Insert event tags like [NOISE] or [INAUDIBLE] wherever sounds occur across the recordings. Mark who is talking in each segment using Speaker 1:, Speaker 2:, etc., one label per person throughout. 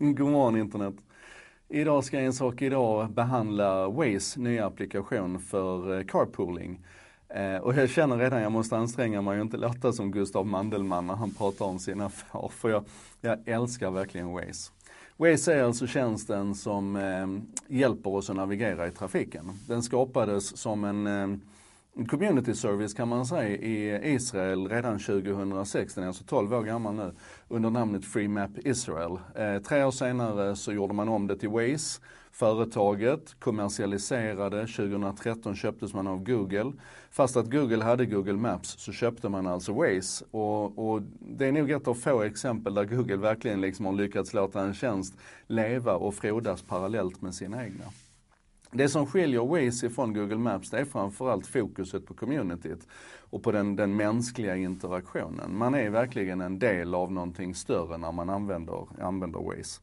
Speaker 1: Mm, god morgon internet. Idag ska en sak idag behandla Waze nya applikation för eh, carpooling. Eh, och jag känner redan jag måste anstränga mig och inte låta som Gustav Mandelmann när han pratar om sina [LAUGHS] får. För jag, jag älskar verkligen Waze. Waze är alltså tjänsten som eh, hjälper oss att navigera i trafiken. Den skapades som en eh, community service kan man säga i Israel redan 2006, den är alltså 12 år gammal nu, under namnet Free Map Israel. Eh, tre år senare så gjorde man om det till Waze. Företaget kommersialiserade, 2013 köptes man av Google. Fast att Google hade Google Maps så köpte man alltså Waze. Och, och det är nog ett av få exempel där Google verkligen liksom har lyckats låta en tjänst leva och frodas parallellt med sina egna. Det som skiljer Waze ifrån Google Maps det är framförallt fokuset på communityt och på den, den mänskliga interaktionen. Man är verkligen en del av någonting större när man använder, använder Waze.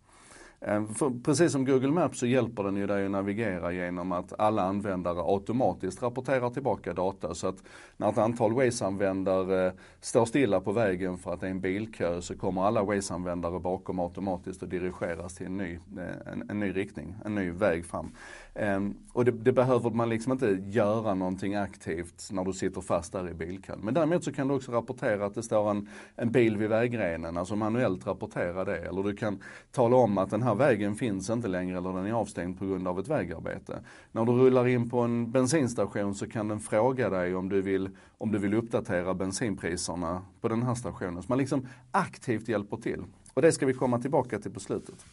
Speaker 1: Eh, för precis som Google Maps så hjälper den ju dig att navigera genom att alla användare automatiskt rapporterar tillbaka data. Så att när ett antal Waze-användare eh, står stilla på vägen för att det är en bilkö så kommer alla Waze-användare bakom automatiskt att dirigeras till en ny, eh, en, en ny riktning, en ny väg fram. Ehm, och det, det, behöver man liksom inte göra någonting aktivt när du sitter fast där i bilkön. Men däremot så kan du också rapportera att det står en, en bil vid vägrenen, alltså manuellt rapportera det. Eller du kan tala om att den här vägen finns inte längre eller den är avstängd på grund av ett vägarbete. När du rullar in på en bensinstation så kan den fråga dig om du vill, om du vill uppdatera bensinpriserna på den här stationen. Så man liksom aktivt hjälper till. Och det ska vi komma tillbaka till på slutet.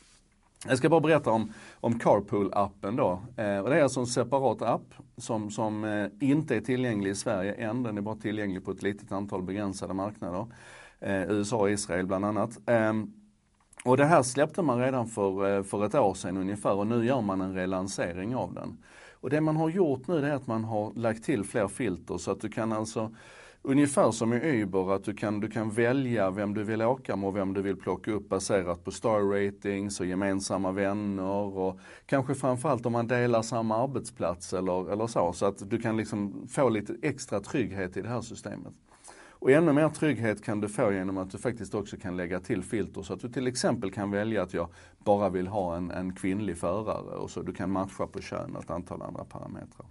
Speaker 1: Jag ska bara berätta om, om Carpool-appen då. Eh, och det är alltså en separat app som, som eh, inte är tillgänglig i Sverige än. Den är bara tillgänglig på ett litet antal begränsade marknader. Eh, USA och Israel bland annat. Ehm, och det här släppte man redan för, eh, för ett år sedan ungefär och nu gör man en relansering av den. Och det man har gjort nu är att man har lagt till fler filter så att du kan alltså Ungefär som i Uber, att du kan, du kan välja vem du vill åka med och vem du vill plocka upp baserat på star ratings och gemensamma vänner och kanske framförallt om man delar samma arbetsplats eller, eller så. Så att du kan liksom få lite extra trygghet i det här systemet. Och ännu mer trygghet kan du få genom att du faktiskt också kan lägga till filter så att du till exempel kan välja att jag bara vill ha en, en kvinnlig förare och så du kan matcha på kön och ett antal andra parametrar.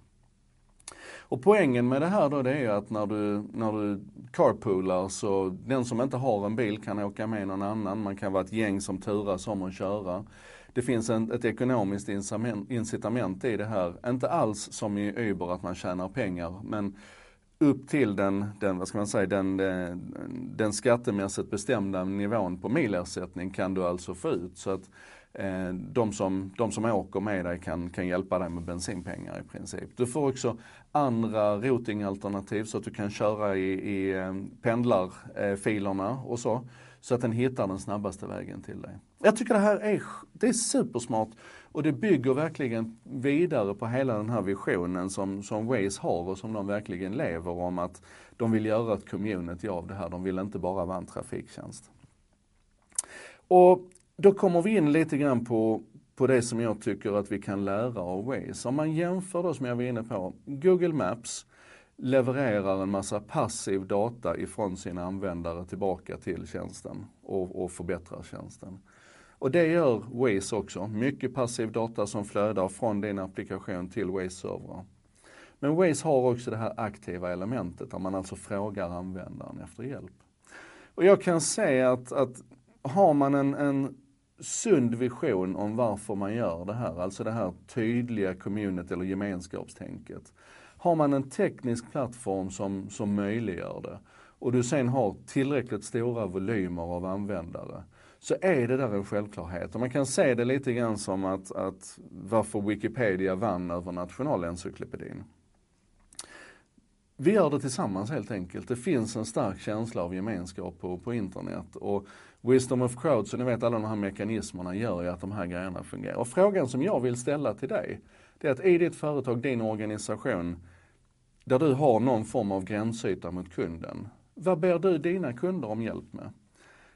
Speaker 1: Och poängen med det här då det är att när du, när du carpoolar så den som inte har en bil kan åka med någon annan. Man kan vara ett gäng som turas om att köra. Det finns en, ett ekonomiskt incitament i det här. Inte alls som i Uber att man tjänar pengar men upp till den, den, vad ska man säga, den, den, den skattemässigt bestämda nivån på milersättning kan du alltså få ut. Så att Eh, de som, de som åker med dig kan, kan hjälpa dig med bensinpengar i princip. Du får också andra routingalternativ så att du kan köra i, i eh, pendlarfilerna och så. Så att den hittar den snabbaste vägen till dig. Jag tycker det här är, det är supersmart och det bygger verkligen vidare på hela den här visionen som, som Waze har och som de verkligen lever om att de vill göra ett community av det här. De vill inte bara vara en trafiktjänst. Och då kommer vi in lite grann på, på det som jag tycker att vi kan lära av Waze. Om man jämför då som jag var inne på, Google Maps levererar en massa passiv data ifrån sina användare tillbaka till tjänsten och, och förbättrar tjänsten. Och det gör Waze också. Mycket passiv data som flödar från din applikation till Waze-servrar. Men Waze har också det här aktiva elementet där man alltså frågar användaren efter hjälp. Och jag kan säga att, att har man en, en sund vision om varför man gör det här, alltså det här tydliga community eller gemenskapstänket. Har man en teknisk plattform som, som möjliggör det och du sen har tillräckligt stora volymer av användare så är det där en självklarhet. Och man kan se det lite grann som att, att varför Wikipedia vann över Nationalencyklopedin. Vi gör det tillsammans helt enkelt. Det finns en stark känsla av gemenskap på, på internet. Och Wisdom of crowds och ni vet alla de här mekanismerna gör ju att de här grejerna fungerar. Och frågan som jag vill ställa till dig, det är att i ditt företag, din organisation, där du har någon form av gränsyta mot kunden. Vad ber du dina kunder om hjälp med?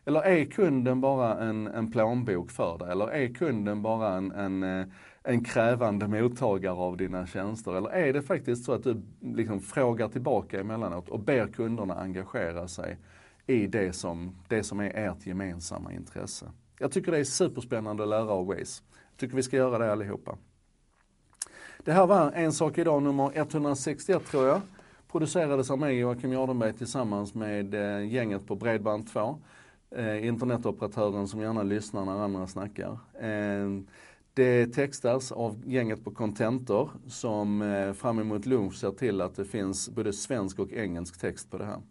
Speaker 1: Eller är kunden bara en, en plånbok för dig? Eller är kunden bara en, en, eh, en krävande mottagare av dina tjänster? Eller är det faktiskt så att du liksom frågar tillbaka emellanåt och ber kunderna engagera sig i det som, det som är ert gemensamma intresse? Jag tycker det är superspännande att lära av Waze. Jag tycker vi ska göra det allihopa. Det här var En sak idag nummer 161 tror jag. Producerades av mig Joakim Jardenberg tillsammans med eh, gänget på Bredband2. Eh, internetoperatören som gärna lyssnar när andra snackar. Eh, det textas av gänget på Contentor som eh, fram emot lunch ser till att det finns både svensk och engelsk text på det här.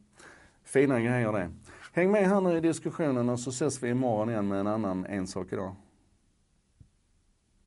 Speaker 1: Fina grejer det. Häng med här nu i diskussionen och så ses vi imorgon igen med en annan En sak idag.